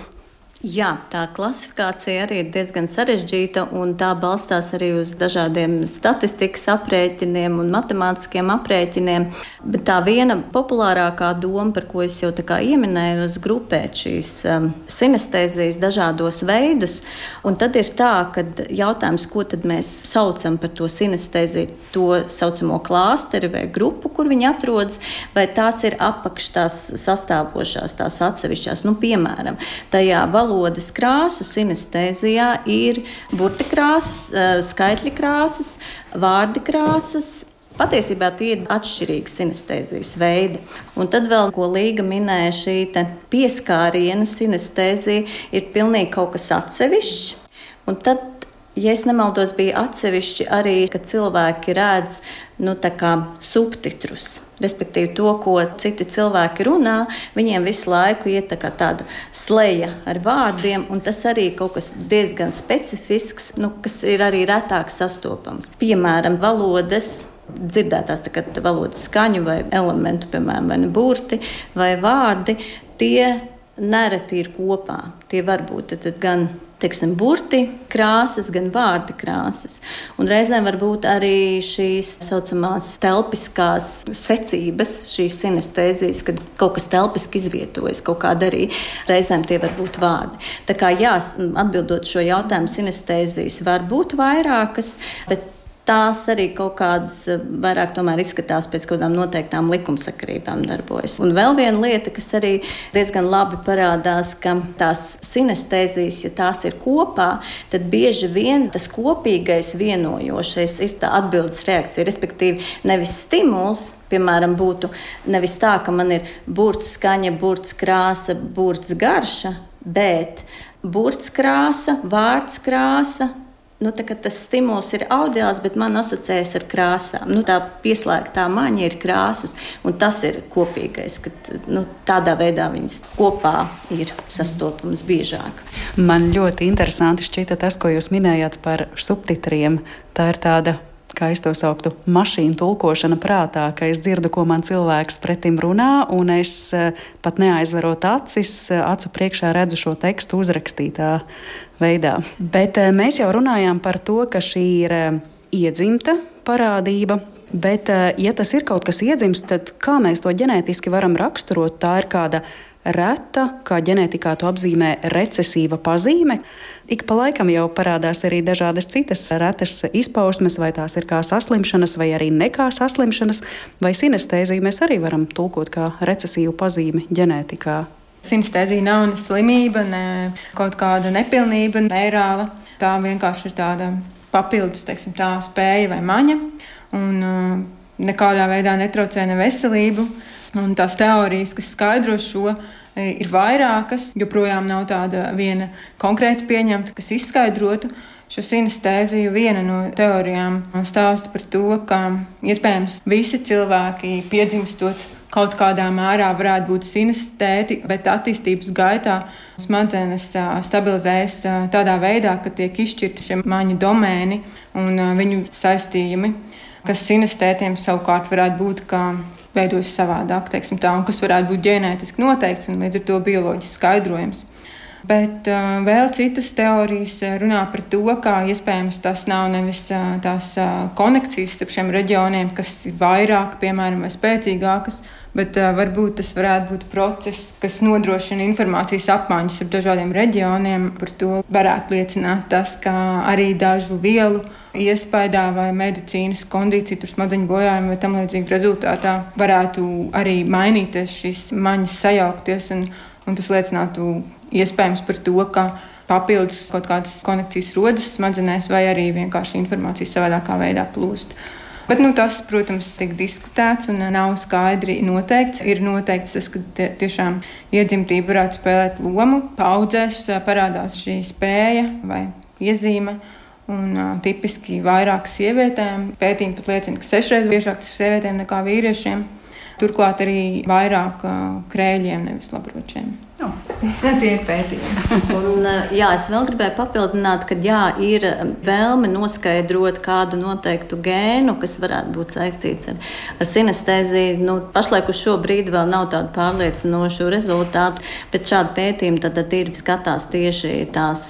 Jā, tā klasifikācija arī ir diezgan sarežģīta, un tā balstās arī uz dažādiem statistikas aprēķiniem un matemātiskiem aprēķiniem. Bet tā viena populārākā doma, par ko es jau pieminēju, ir grupēt šīs um, sinestēzijas dažādos veidus. Un tad ir tā, ka jautājums, ko mēs saucam par to sinestēziju, to saucamo klāsteri vai grupu, kur viņi atrodas, vai tās ir apakš tās sastāvošās, tās atsevišķās, nu, piemēram, tajā valodā valodas krāsu sinestēzijā ir burti krāsas, eh, skaitļi krāsas, vārdi krāsas, Patiesībā tie ir atšķirīgi sinestēzijas veidi. Un tad vēl, ko Līga minēja, šī pieskārienu sinestēzija ir pilnīgi kaut kas atsevišķs. Un tad Ja es nemaldos, bija atsevišķi arī, ka cilvēki redz nu, subtitrus. Respektīvi, to, ko citi cilvēki runā, viņiem visu laiku ir tā tāda sleja ar vārdiem, un tas arī ir kaut kas diezgan specifisks, nu, kas ir arī retāk sastopams. Piemēram, valodas dzirdētās valodas skaņu vai elementu, piemēram, vai nu burti vai vārdi, tie nereti ir kopā. Tie var būt gan teiksim, burti krāsas, gan vārdi krāsas. Un reizēm var būt arī šīs tā saucamās telpiskās secības, šīs sinestēzijas, kad kaut kas telpiski izvietojas, kaut kāda arī reizēm tie var būt vārdi. Tā kā jā, atbildot šo jautājumu, sinestēzijas var būt vairākas, bet tās arī kaut kādas eh, vairāk izskatās pēc kaut kādām noteiktām likumsakarībām darbojas. Un vēl viena lieta, kas arī diezgan labi parādās, ka tās sinestēzijas, ja tās ir kopā, tad bieži vien tas kopīgais vienojošais ir tā atbildes reakcija. Respektīvi, nevis stimuls, piemēram, būtu nevis tā, ka man ir burts skaņa, burts krāsa, burts garša, bet burts krāsa, vārds krāsa, nu, tas stimuls ir audiāls, bet man asociējas ar krāsām. Nu, tā pieslēgtā maņa ir krāsas, un tas ir kopīgais, ka nu, tādā veidā viņas kopā ir sastopamas biežāk. Man ļoti interesanti šķita tas, ko jūs minējāt par subtitriem. Tā ir tāda kā es to sauktu, mašīnu tulkošana prātā, ka es dzirdu, ko man cilvēks pretim runā, un es eh, pat neaizverot acis, eh, acu priekšā redzu šo tekstu uzrakstītā veidā. Bet eh, mēs jau runājām par to, ka šī ir iedzimta parādība. Bet, ja tas ir kaut kas iedzimts, tad kā mēs to ģenētiski varam raksturot? Tā ir kāda reta, kā ģenētikā to apzīmē recesīva pazīme. Ik pa laikam jau parādās arī dažādas citas retas izpausmes, vai tās ir kā saslimšanas, vai arī nekā saslimšanas, vai sinestēziju mēs arī varam tulkot kā recesīvu pazīmi ģenētikā. Sinestēzija nav ne slimība, ne kaut kāda nepilnība, neirāla. Tā vienkārši ir tāda papildus teiksim, tā, spēja vai maņa. Un, uh, nekādā veidā netraucē ne veselību. Un tās teorijas, kas skaidro šo, e, ir vairākas. Joprojām nav tāda viena konkrēta pieņemta, kas izskaidrotu šo sinestēziju. Viena no teorijām stāsta par to, ka iespējams visi cilvēki piedzimstot kaut kādā mērā varētu būt sinestēti, bet attīstības gaitā smadzenes stabilizējas tādā veidā, ka tiek izšķirti šie maņu domēni un viņu saistījumi kas sinestētiem savukārt varētu būt kā veidojas savādāk, teiksim, tā, un kas varētu būt ģenētiski noteikts un līdz ar to bioloģiski skaidrojams. Bet uh, vēl citas teorijas runā par to, ka iespējams tas nav nevis uh, tās uh, konekcijas starp šiem reģioniem, kas ir vairāk, piemēram, vai spēcīgākas, bet uh, varbūt tas varētu būt process, kas nodrošina informācijas apmaiņas ar dažādiem reģioniem. Par to varētu liecināt tas, ka arī dažu vielu iespējā vai medicīnas kondīcija, tur smadzeņu bojājumi vai tam līdzīgi rezultātā varētu arī mainīties šīs maņas sajaukties. Un, un tas liecinātu iespējams par to, ka papildus kaut kādas konekcijas rodas smadzenēs vai arī vienkārši informācija savādākā veidā plūst. Bet, nu, tas, protams, tiek diskutēts un nav skaidri noteikts. Ir noteikts tas, ka tiešām iedzimtība varētu spēlēt lomu. Paudzēs parādās šī spēja vai iezīme. Un, uh, tipiski vairāk sievietēm pētījumi pat liecina, ka sešreiz biežāk tas ir sievietēm nekā vīriešiem. Turklāt arī vairāk uh, krēļiem, nevis labročiem. Jā, tie ir pētījumi. un, jā, es vēl gribēju papildināt, ka jā, ir vēlme noskaidrot kādu noteiktu gēnu, kas varētu būt saistīts ar, ar sinestēziju. Nu, pašlaik uz šo brīdi vēl nav tādu pārliecinošu rezultātu, bet šādi pētījumi tad, tad ir skatās tieši tās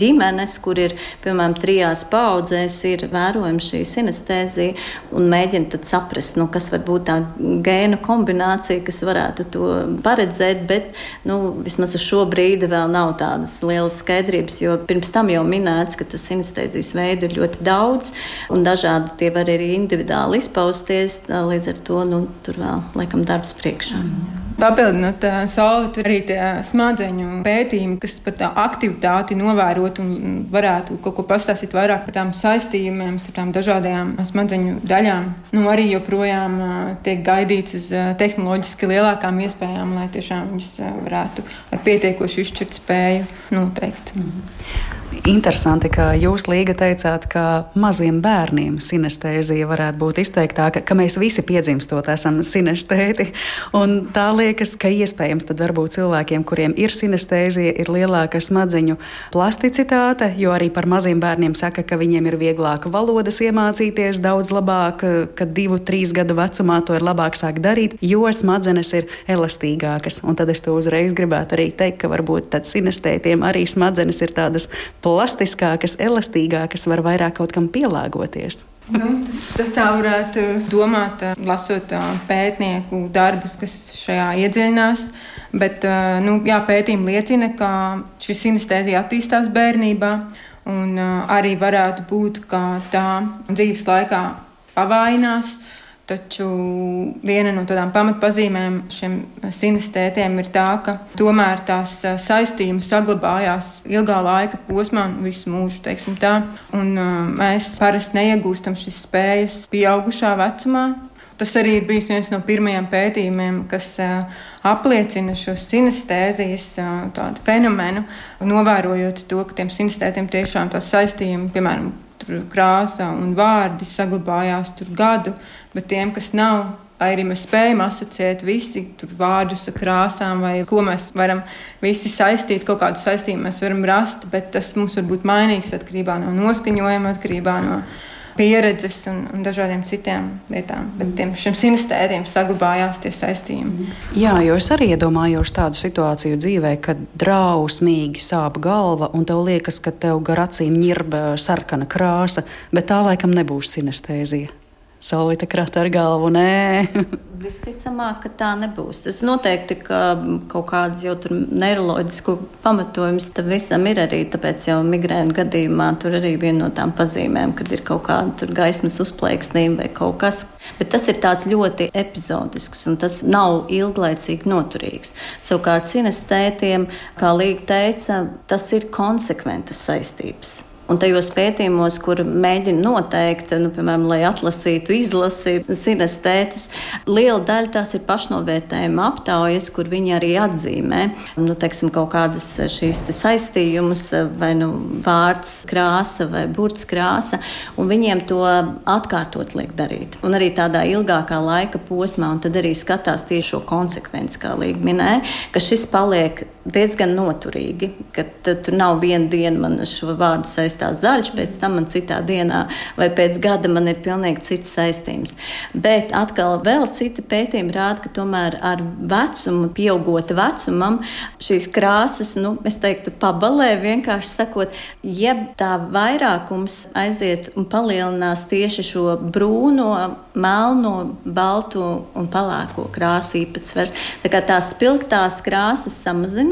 ģimenes, kur ir, piemēram, trijās paudzēs ir vērojama šī sinestēzija un mēģina tad saprast, nu, kas var būt tā gēnu kombinācija, kas varētu to paredzēt, bet, nu, vismaz uz šo brīdi vēl nav tādas lielas skaidrības, jo pirms tam jau minēts, ka tas sinestēzijas veidu ir ļoti daudz, un dažādi tie var arī individuāli izpausties. Līdz ar to nu, tur vēl laikam darbs priekšā. Mm. Papildinot savu, tur arī tie smadzeņu pētījumi, kas par tā aktivitāti novērot un varētu kaut ko pastāstīt vairāk par tām saistījumiem, starp tām dažādajām smadzeņu daļām. Nu, arī joprojām tiek gaidīts uz tehnoloģiski lielākām iespējām, lai tiešām viņas varētu ar pietiekošu izšķirt spēju noteikt. -hmm. Interesanti, ka jūs līga teicāt, ka maziem bērniem sinestēzija varētu būt izteiktāka, ka mēs visi piedzimstot esam sinestēti. Un tā liekas, ka iespējams tad varbūt cilvēkiem, kuriem ir sinestēzija, ir lielāka smadzeņu plasticitāte, jo arī par maziem bērniem saka, ka viņiem ir vieglāk valodas iemācīties daudz labāk, ka divu, trīs gadu vecumā to ir labāk sākt darīt, jo smadzenes ir elastīgākas. Un tad es to uzreiz gribētu arī teikt, ka varbūt tad sinestētiem arī smadzenes ir tādas plastiskākas, elastīgākas, var vairāk kaut kam pielāgoties. Nu, tas, tā varētu domāt, lasot pētnieku darbus, kas šajā iedziļinās. Bet nu, jā, pētījumi liecina, ka šī sinestēzija attīstās bērnībā, un arī varētu būt, ka tā dzīves laikā pavājinās. Taču viena no tādām pamatpazīmēm šiem sinestētiem ir tā, ka tomēr tās saistības saglabājās ilgā laika posmā, visu mūžu. Un mēs parasti neiegūstam šīs spējas pieaugušā vecumā. Tas arī ir bijis viens no pirmajiem pētījumiem, kas apliecina šo sinestēzijas fenomenu, novērojot to, ka tiem sinestētiem tiešām tās saistības, piemēram, krāsa un vārdi saglabājās tur gadu, bet tiem, kas nav, arī mēs spējam asociēt visi vārdus ar krāsām, vai ko mēs varam visi saistīt, kaut kādu saistību mēs varam rast, bet tas mums var būt mainīgs atkarībā no noskaņojuma, atkarībā no pieredzes un, un dažādiem citiem lietām. Bet tiem šiem sinestētiem saglabājās tie saistījumi. Jā, jo es arī iedomājos tādu situāciju dzīvē, kad drausmīgi sāp galva un tev liekas, ka tev gar acīm ņirba sarkana krāsa, bet tā laikam nebūs sinestēzija. Solvita krata ar galvu. Nē, Visticamāk, ka tā nebūs. Tas noteikti ka kaut kāds jau tur neiroloģisku pamatojums tam visam ir arī. Tāpēc jau migrēna gadījumā tur arī viena no tām pazīmēm, kad ir kaut kāda gaismas uzplaiksnība vai kaut kas. Bet tas ir tāds ļoti epizodisks un tas nav ilglaicīgi noturīgs. Savukārt sinestētiem, kā Līga teica, tas ir konsekventas saistības. Un tajos pētījumos, kur mēģina noteikt, nu, piemēram, lai atlasītu, izlasītu sinestētus, liela daļa tās ir pašnovērtējuma aptaujas, kur viņi arī atzīmē nu, teiksim, kaut kādas šīs saistījumus, vai nu, vārds krāsa vai burts krāsa, un viņiem to atkārtot liek darīt. Un arī tādā ilgākā laika posmā, un tad arī skatās tieši šo konsekvenci, kā Līga minēja, ka šis paliek diezgan noturīgi, tur nav viena diena man šo vārdu saistās zaļš, pēc tam man citā dienā vai pēc gada man ir pilnīgi cits saistības. Bet atkal vēl citi pētījumi rāda, ka tomēr ar vecumu, pieaugot vecumam, šīs krāsas, nu, es teiktu, pabalē vienkārši sakot, jeb tā vairākums aiziet un palielinās tieši šo brūno, melno, balto un pelēko krāsu īpatsvars. Tā kā tās spilgtās krāsas samazinās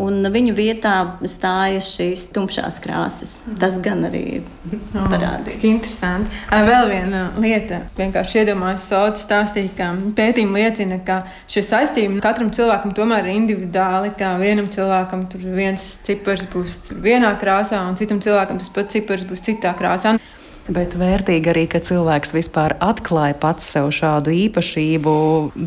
un viņu vietā stājas šīs tumšās krāsas. Tas gan arī oh, parādās. Cik interesanti. Vēl viena lieta, vienkārši iedomājos, Sauta stāstīja, ka pētījumi liecina, ka šie saistījumi katram cilvēkam tomēr ir individuāli, ka vienam cilvēkam tur viens cipars būs vienā krāsā, un citam cilvēkam tas pats cipars būs citā krāsā. Bet vērtīgi arī, ka cilvēks vispār atklāja pats sev šādu īpašību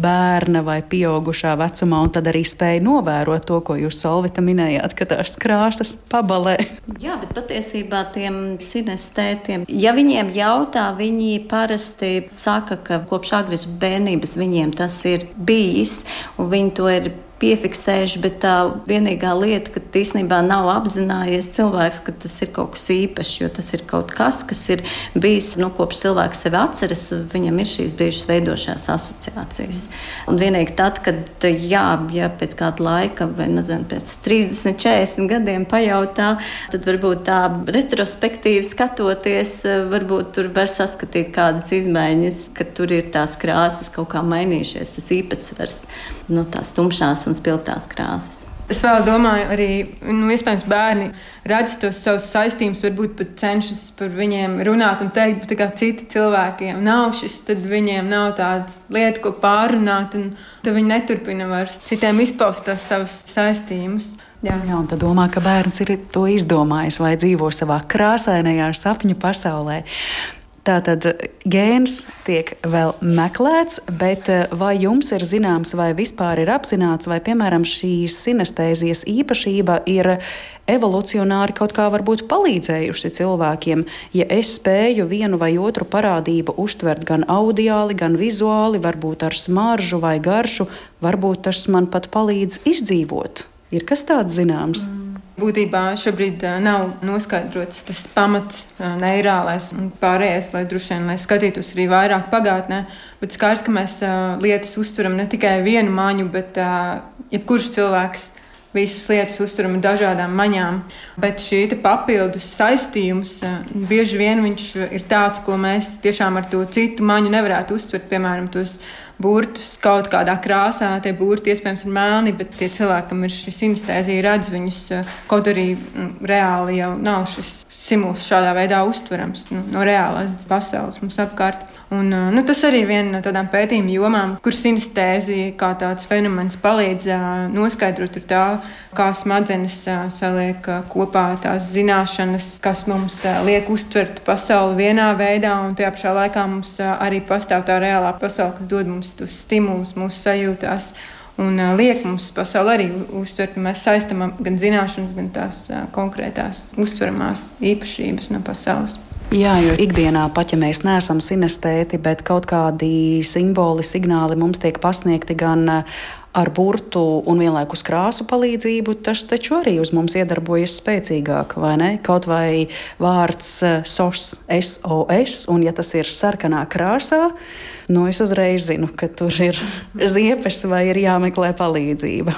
bērna vai pieaugušā vecumā, un tad arī spēja novērot to, ko jūs Solvita minējāt, ka tās krāsas pabalē. Jā, bet patiesībā tiem sinestētiem, ja viņiem jautā, viņi parasti saka, ka kopš agras bērnības viņiem tas ir bijis, un viņi to ir piefiksējuši, bet tā vienīgā lieta, ka īstenībā nav apzinājies cilvēks, ka tas ir kaut kas īpašs, jo tas ir kaut kas, kas ir bijis nu, kopš cilvēks sevi atceras, viņam ir šīs bijušas veidošās asociācijas. Un vienīgi tad, kad jā, ja pēc kāda laika, vai nezinu, pēc 30, 40 gadiem pajautā, tad varbūt tā retrospektīvi skatoties, varbūt tur var saskatīt kādas izmaiņas, ka tur ir tās krāsas kaut kā mainījušies, tas īpatsvars no nu, tās tumšās un spilgtās krāsas. Es vēl domāju, arī nu, iespējams bērni redz tos savus saistījumus, varbūt pat cenšas par viņiem runāt un teikt, bet kā citi cilvēkiem nav šis, tad viņiem nav tādas lietas, ko pārunāt, un tad viņi neturpina vairs citiem izpaust tās savas saistījumus. Jā. Jā, un tad domā, ka bērns ir to izdomājis vai dzīvo savā krāsainajā sapņu pasaulē. Tātad gēns tiek vēl meklēts, bet eh, vai jums ir zināms, vai vispār ir apzināts, vai piemēram šīs sinestēzijas īpašība ir evolucionāri kaut kā varbūt palīdzējusi cilvēkiem, ja es spēju vienu vai otru parādību uztvert gan audiāli, gan vizuāli, varbūt ar smaržu vai garšu, varbūt tas man pat palīdz izdzīvot. Ir kas tāds zināms? Mm. Būtībā šobrīd nav noskaidrots tas pamats, neirālais un pārējais, lai droši vien lai skatītos arī vairāk pagātnē. Bet skaidrs, ka mēs lietas uztveram ne tikai vienu maņu, bet jebkurš cilvēks visas lietas uztveram dažādām maņām. Bet šī papildus saistījums bieži vien ir tāds, ko mēs tiešām ar to citu maņu nevarētu uztvert, piemēram, tos burtus kaut kādā krāsā. Tie burti iespējams ir melni, bet tie cilvēki, kam ir šī sinestēzija, redz viņus kaut arī mm, reāli jau nav šis simuls šādā veidā uztverams nu, no reālās pasaules mums apkārt. Un, nu, tas arī ir viena no tādām pētījuma jomām, kur sinestēzija kā tāds fenomens palīdz noskaidrot tā, kā smadzenes saliek kopā tās zināšanas, kas mums liek uztvert pasauli vienā veidā, un tajā pašā laikā mums arī pastāv tā reālā pasaule, kas dod mums tos stimulus mūsu sajūtās un liek mums pasauli arī uztvert. Mēs saistām gan zināšanas, gan tās konkrētās uztveramās īpašības no pasaules. Jā, jo ikdienā, pat ja mēs neesam sinestēti, bet kaut kādi simboli, signāli mums tiek pasniegti gan ar burtu un vienlaikus krāsu palīdzību, tas taču arī uz mums iedarbojas spēcīgāk, vai ne? Kaut vai vārds eh, SOS, SOS, un ja tas ir sarkanā krāsā, nu es uzreiz zinu, ka tur ir ziepes vai ir jāmeklē palīdzība.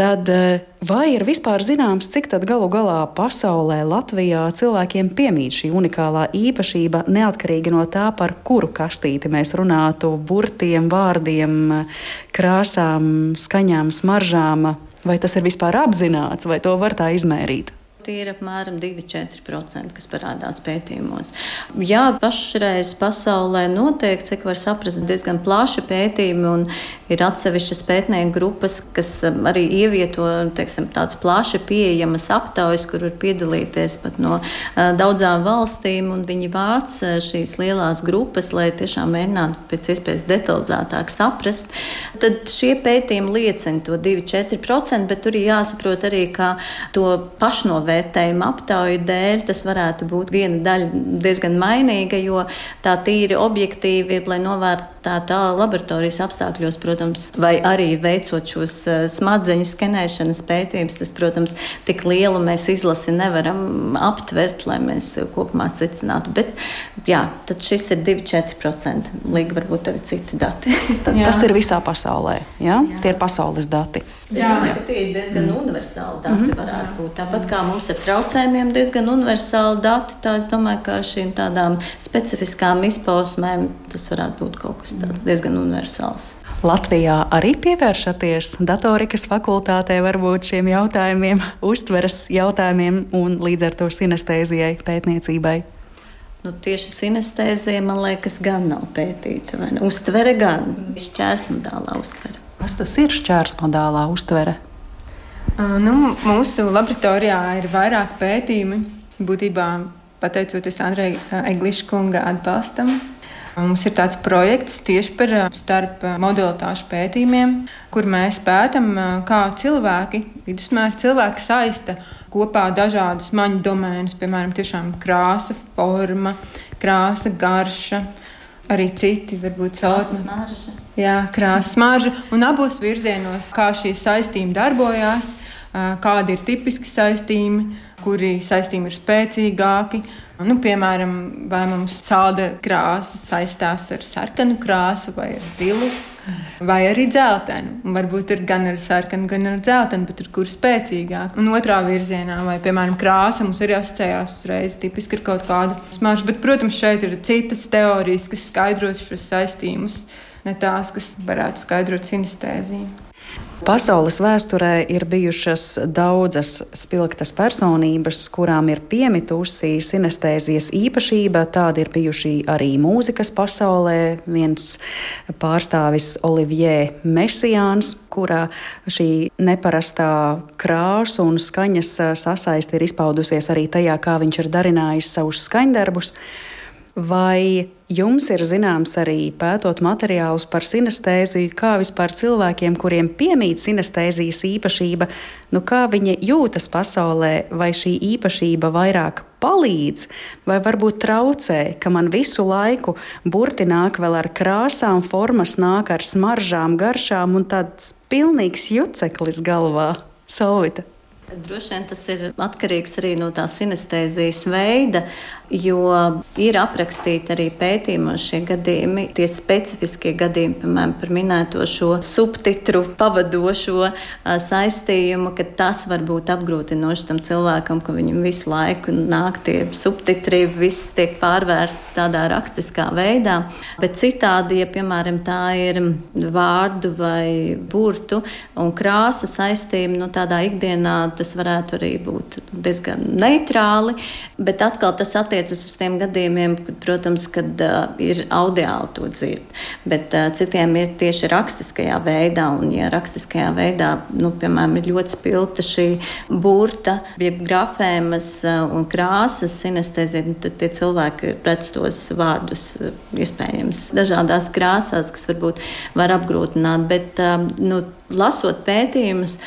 Tad eh, vai ir vispār zināms, cik galu galā pasaulē, Latvijā cilvēkiem piemīt šī unikālā īpašība, neatkarīgi no tā, par kuru kastīti mēs runātu, burtiem, vārdiem, krāsām, skaņām, smaržām? Vai tas ir vispār apzināts, vai to var tā izmērīt? Tie ir apmēram 2-4%, kas parādās pētījumos. Jā, pašreiz pasaulē notiek, cik var saprast, diezgan plaši pētījumi, un ir atsevišķas pētnieku grupas, kas um, arī ievieto teiksim, tādas plaši pieejamas aptaujas, kur var piedalīties pat no uh, daudzām valstīm, un viņi vāc uh, šīs lielās grupas, lai tiešām mēģinātu pēc iespējas detalizētāk saprast. Tad šie pētījumi liecina to 2-4%, bet tur ir jāsaprot arī, ka to pašnovērtējumu novērtējuma aptauju dēļ tas varētu būt viena daļa diezgan mainīga, jo tā tīri objektīvi, lai novērtētu laboratorijas apstākļos, protams, vai arī veicot šos eh, smadzeņu skenēšanas pētījumus, tas, protams, tik lielu mēs izlasi nevaram aptvert, lai mēs kopumā secinātu. Bet, jā, tad šis ir 2-4%. Līga varbūt arī citi dati. tas ir visā pasaulē. Ja? Jā. Tie ir pasaules dati. Es domāju, ka tie ir diezgan mm. universāli dati. Mm -hmm. būt. Tāpat kā mums ar traucējumiem diezgan universāli dati, tā es domāju, ka šīm tādām specifiskām izpausmēm tas varētu būt kaut kas tāds diezgan universāls. Latvijā arī pievēršaties datorikas fakultātē, varbūt šiem jautājumiem, uztveres jautājumiem un līdz ar to sinestēzijai, pētniecībai. Nu, tieši sinestēzija, man liekas, gan nav pētīta. Uztvere gan, šķērsmodālā uztvere. Kas tas ir šķērsmodālā uztvere? Nu, mūsu laboratorijā ir vairāk pētījumi. Būtībā pateicoties Andrejai Egliša kunga atbalstam. Mums ir tāds projekts tieši par starp modalitāšu pētījumiem, kur mēs pētām, kā cilvēki, vidusmēra cilvēki saista kopā dažādus maņu domēnus, piemēram, krāsa, forma, krāsa, garša, arī citi, varbūt caurumi. Jā, krāsa, smarža. Un abos virzienos, kā šī saistība darbojās, kādi ir tipiski saistījumi, kuri saistījumi ir spēcīgāki. Nu, piemēram, vai mums salda krāsa saistās ar sarkanu krāsu vai ar zilu. Vai arī dzeltenu. Varbūt ir gan ar sarkanu, gan ar dzeltenu, bet tur kur spēcīgāk. Un otrā virzienā, vai, piemēram, krāsa mums ir jāsacējās uzreiz tipiski ar kaut kādu smaržu. Bet, protams, šeit ir citas teorijas, kas skaidros šos saistījumus, ne tās, kas varētu skaidrot sinestēziju. Pasaules vēsturē ir bijušas daudzas spilgtas personības, kurām ir piemitusi sinestēzijas īpašība. Tādi ir bijuši arī mūzikas pasaulē. Viens pārstāvis Olivier Mesijāns, kurā šī neparastā krāsa un skaņas sasaisti ir izpaudusies arī tajā, kā viņš ir darinājis savus skaņdarbus. Vai jums ir zināms arī pētot materiālus par sinestēziju, kā vispār cilvēkiem, kuriem piemīt sinestēzijas īpašība, nu kā viņi jūtas pasaulē, vai šī īpašība vairāk palīdz, vai varbūt traucē, ka man visu laiku burti nāk vēl ar krāsām, formas nāk ar smaržām, garšām un tāds pilnīgs juceklis galvā. Salvita! Droši vien tas ir atkarīgs arī no tā sinestēzijas veida, jo ir aprakstīti arī pētījumos šie gadījumi, tie specifiskie gadījumi, piemēram, par minēto šo subtitru pavadošo saistījumu, ka tas var būt apgrūtinoši tam cilvēkam, ka viņam visu laiku nāk tie subtitri, viss tiek pārvērsts tādā rakstiskā veidā. Bet citādi, ja piemēram tā ir vārdu vai burtu un krāsu saistība, nu tādā ikdienā tas varētu arī būt diezgan neitrāli, bet atkal tas attiecas uz tiem gadījumiem, kad, protams, kad uh, ir audiāli to dzird, bet uh, citiem ir tieši rakstiskajā veidā, un ja rakstiskajā veidā, nu, piemēram, ir ļoti spilta šī burta, jeb grafēmas uh, un krāsas sinestēzija, nu, tad tie cilvēki redz tos vārdus iespējams dažādās krāsās, kas varbūt var apgrūtināt, bet, uh, nu, lasot pētījumus,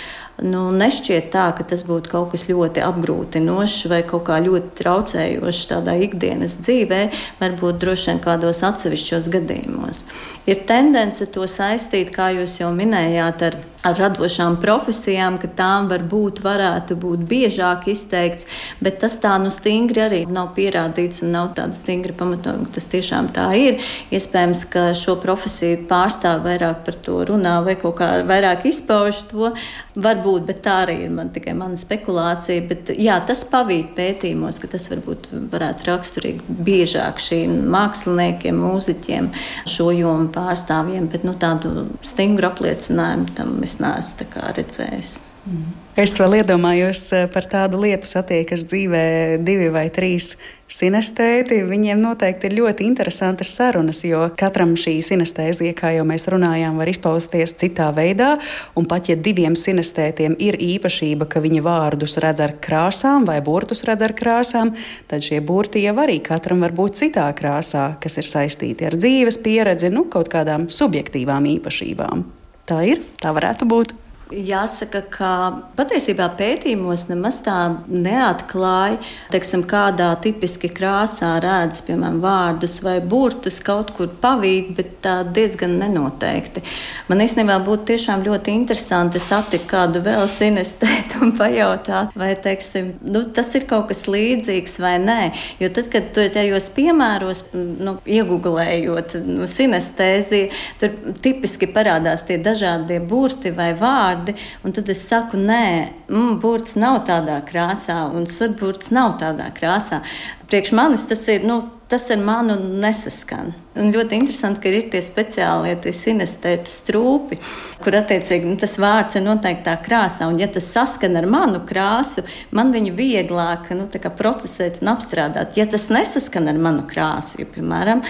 nu, nešķiet tā, ka tas būtu kaut kas ļoti apgrūtinošs vai kaut kā ļoti traucējošs tādā ikdienas dzīvē, varbūt droši vien kādos atsevišķos gadījumos. Ir tendence to saistīt, kā jūs jau minējāt, ar ar radošām profesijām, ka tām varbūt varētu būt biežāk izteikts, bet tas tā nu stingri arī nav pierādīts un nav tāda stingra pamatojuma, ka tas tiešām tā ir. Iespējams, ka šo profesiju pārstāv vairāk par to runā vai kaut kā vairāk izpauž to. Varbūt, bet tā arī ir man tikai mana spekulācija. Bet, jā, tas pavīt pētījumos, ka tas varbūt varētu raksturīgi biežāk šīm māksliniekiem, mūziķiem, šo jomu pārstāvjiem, bet nu, tādu stingru apliecinājumu tam es es neesmu redzējis. Mm. Es vēl iedomājos eh, par tādu lietu, satiekas dzīvē divi vai trīs sinestēti. Viņiem noteikti ir ļoti interesantas sarunas, jo katram šī sinestēzija, kā jau mēs runājām, var izpausties citā veidā. Un pat ja diviem sinestētiem ir īpašība, ka viņi vārdus redz ar krāsām vai burtus redz ar krāsām, tad šie burti jau arī katram var būt citā krāsā, kas ir saistīti ar dzīves pieredzi, nu, kaut kādām subjektīvām īpašībām. Tā ir, tā varētu būt. Jāsaka, ka patiesībā pētījumos nemaz tā neatklāja, teiksim, kādā tipiski krāsā redz, piemēram, vārdus vai burtus kaut kur pavīt, bet tā diezgan nenoteikti. Man īstenībā būtu tiešām ļoti interesanti satikt kādu vēl sinestētu un pajautāt, vai, teiksim, nu, tas ir kaut kas līdzīgs vai nē. Jo tad, kad tu tajos piemēros, nu, iegūlējot nu, sinestēziju, tur tipiski parādās tie dažādie burti vai vārdi vārdi. Tad es saku, nē, mm, burts nav tādā krāsā, un saburts nav tādā krāsā. Priekš manis tas ir. Nu, tas ar mani nesaskan. Un ļoti interesanti, ka ir tie speciālie tie sinestētu strūpi, kur attiecīgi nu, tas vārds ir noteiktā krāsā. Un, ja tas saskan ar manu krāsu, man viņu vieglāk nu, procesēt un apstrādāt. Ja tas nesaskan ar manu krāsu, jo, piemēram,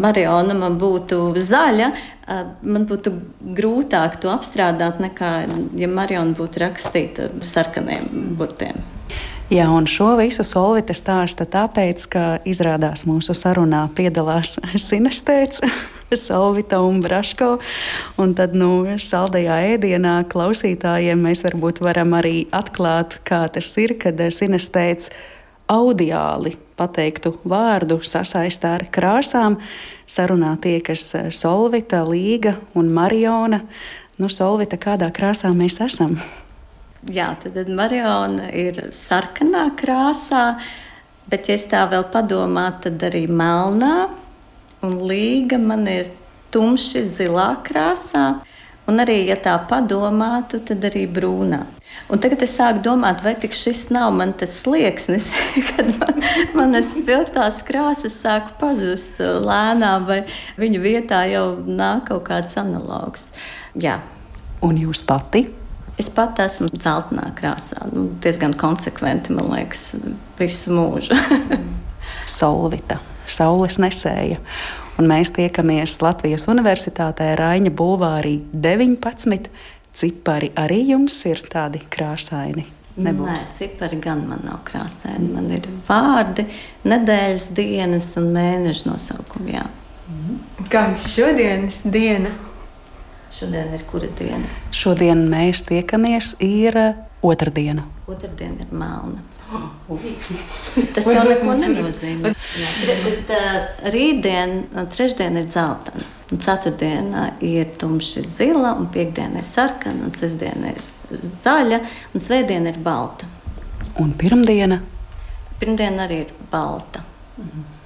Mariona man būtu zaļa, man būtu grūtāk to apstrādāt nekā, ja Mariona būtu rakstīta sarkaniem burtiem. Jā, un šo visu Solvita stāsta tāpēc, ka izrādās mūsu sarunā piedalās sinestēts. Salvita un Braško. Un tad, nu, saldajā ēdienā klausītājiem mēs varbūt varam arī atklāt, kā tas ir, kad sinestēts audiāli pateiktu vārdu sasaistā ar krāsām. Sarunā tiekas Solvita, Līga un Mariona. Nu, Solvita, kādā krāsā mēs esam? Jā, tad Mariona ir sarkanā krāsā, bet, ja tā vēl padomāju, tad arī melnā un līga man ir tumši zilā krāsā. Un arī, ja tā padomātu, tad arī brūnā. Un tagad es sāku domāt, vai šis nav man tas slieksnis, kad man, manas viltās krāsas sāk pazust lēnām, vai viņu vietā jau nāk kaut kāds analogs. Jā. Un jūs pati? Es pat esmu dzeltenā krāsā, nu, diezgan konsekventi, man liekas, visu mūžu. Solvita, saules nesēja. Un mēs tiekamies Latvijas Universitātē Raņa Bulvārī 19. Cipari arī jums ir tādi krāsaini. Nebūs. Nē, cipari gan man nav krāsaini. Man ir vārdi, nedēļas dienas un mēneša nosaukumi. Jā. Kā jums šodienas diena? Šodien ir kura diena? Šodien mēs tiekamies, ir uh, otrdiena. Otrdiena ir melna. Tas jau neko nenozīmē. Bet uh, rītdien, uh, trešdiena ir dzeltena, ceturtdiena ir tumši zila, un piekdiena ir sarkana, un sestdiena ir zaļa, un svētdiena ir balta. Un pirmdiena? Pirmdiena arī ir balta. Mhm.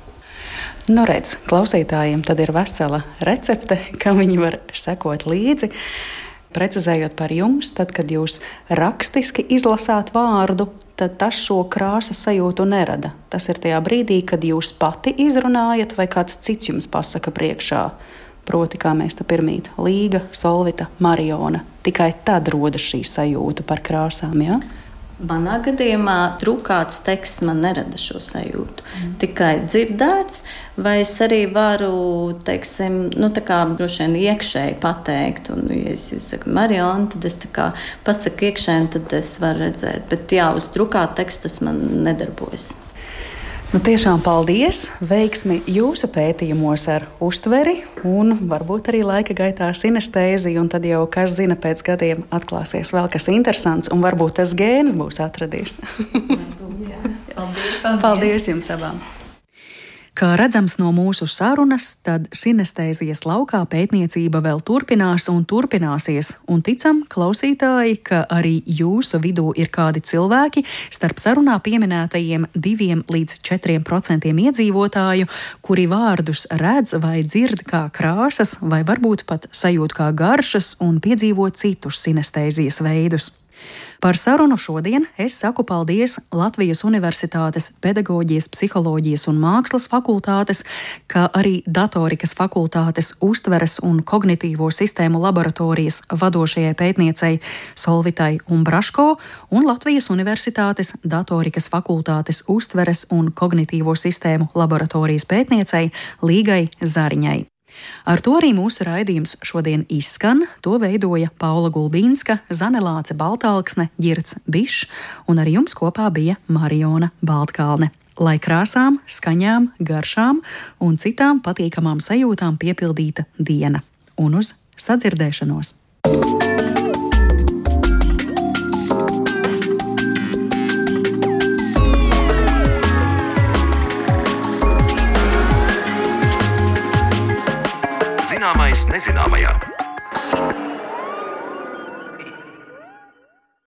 Nu, redz, klausītājiem tad ir vesela recepte, kā viņi var sekot līdzi. Precizējot par jums, tad, kad jūs rakstiski izlasāt vārdu, tad tas šo krāsas sajūtu nerada. Tas ir tajā brīdī, kad jūs pati izrunājat, vai kāds cits jums pasaka priekšā. Proti, kā mēs te pirmīt, Līga, Solvita, Mariona. Tikai tad rodas šī sajūta par krāsām. Ja? Manā gadījumā drukāts teksts man nerada šo sajūtu. Mm. Tikai dzirdēts, vai es arī varu, teiksim, nu, tā kā droši vien iekšēji pateikt. Un, ja es jūs saku, Mariona, tad es tā kā pasaku iekšēji, tad es varu redzēt. Bet jā, uz drukāta teksta tas man nedarbojas. Nu, tiešām paldies! Veiksmi jūsu pētījumos ar uztveri un varbūt arī laika gaitā sinestēziju. Un tad jau, kas zina, pēc gadiem atklāsies vēl kas interesants un varbūt tas gēns būs atradies. paldies! paldies jums abām! Kā redzams no mūsu sarunas, tad sinestēzijas laukā pētniecība vēl turpinās un turpināsies, un ticam, klausītāji, ka arī jūsu vidū ir kādi cilvēki starp sarunā pieminētajiem diviem līdz četriem procentiem iedzīvotāju, kuri vārdus redz vai dzird kā krāsas, vai varbūt pat sajūt kā garšas un piedzīvo citus sinestēzijas veidus. Par sarunu šodien es saku paldies Latvijas Universitātes pedagoģijas, psiholoģijas un mākslas fakultātes, kā arī datorikas fakultātes uztveres un kognitīvo sistēmu laboratorijas vadošajai pētniecei Solvitai Umbraško un Latvijas Universitātes datorikas fakultātes uztveres un kognitīvo sistēmu laboratorijas pētniecei Līgai Zariņai. Ar to arī mūsu raidījums šodien izskan. To veidoja Paula Gulbīnska, Zanelāce Baltāksne, Girts Bišs, un ar jums kopā bija Mariona Baltkalne. Lai krāsām, skaņām, garšām un citām patīkamām sajūtām piepildīta diena. Un uz sadzirdēšanos! Zināmais nezināmajā.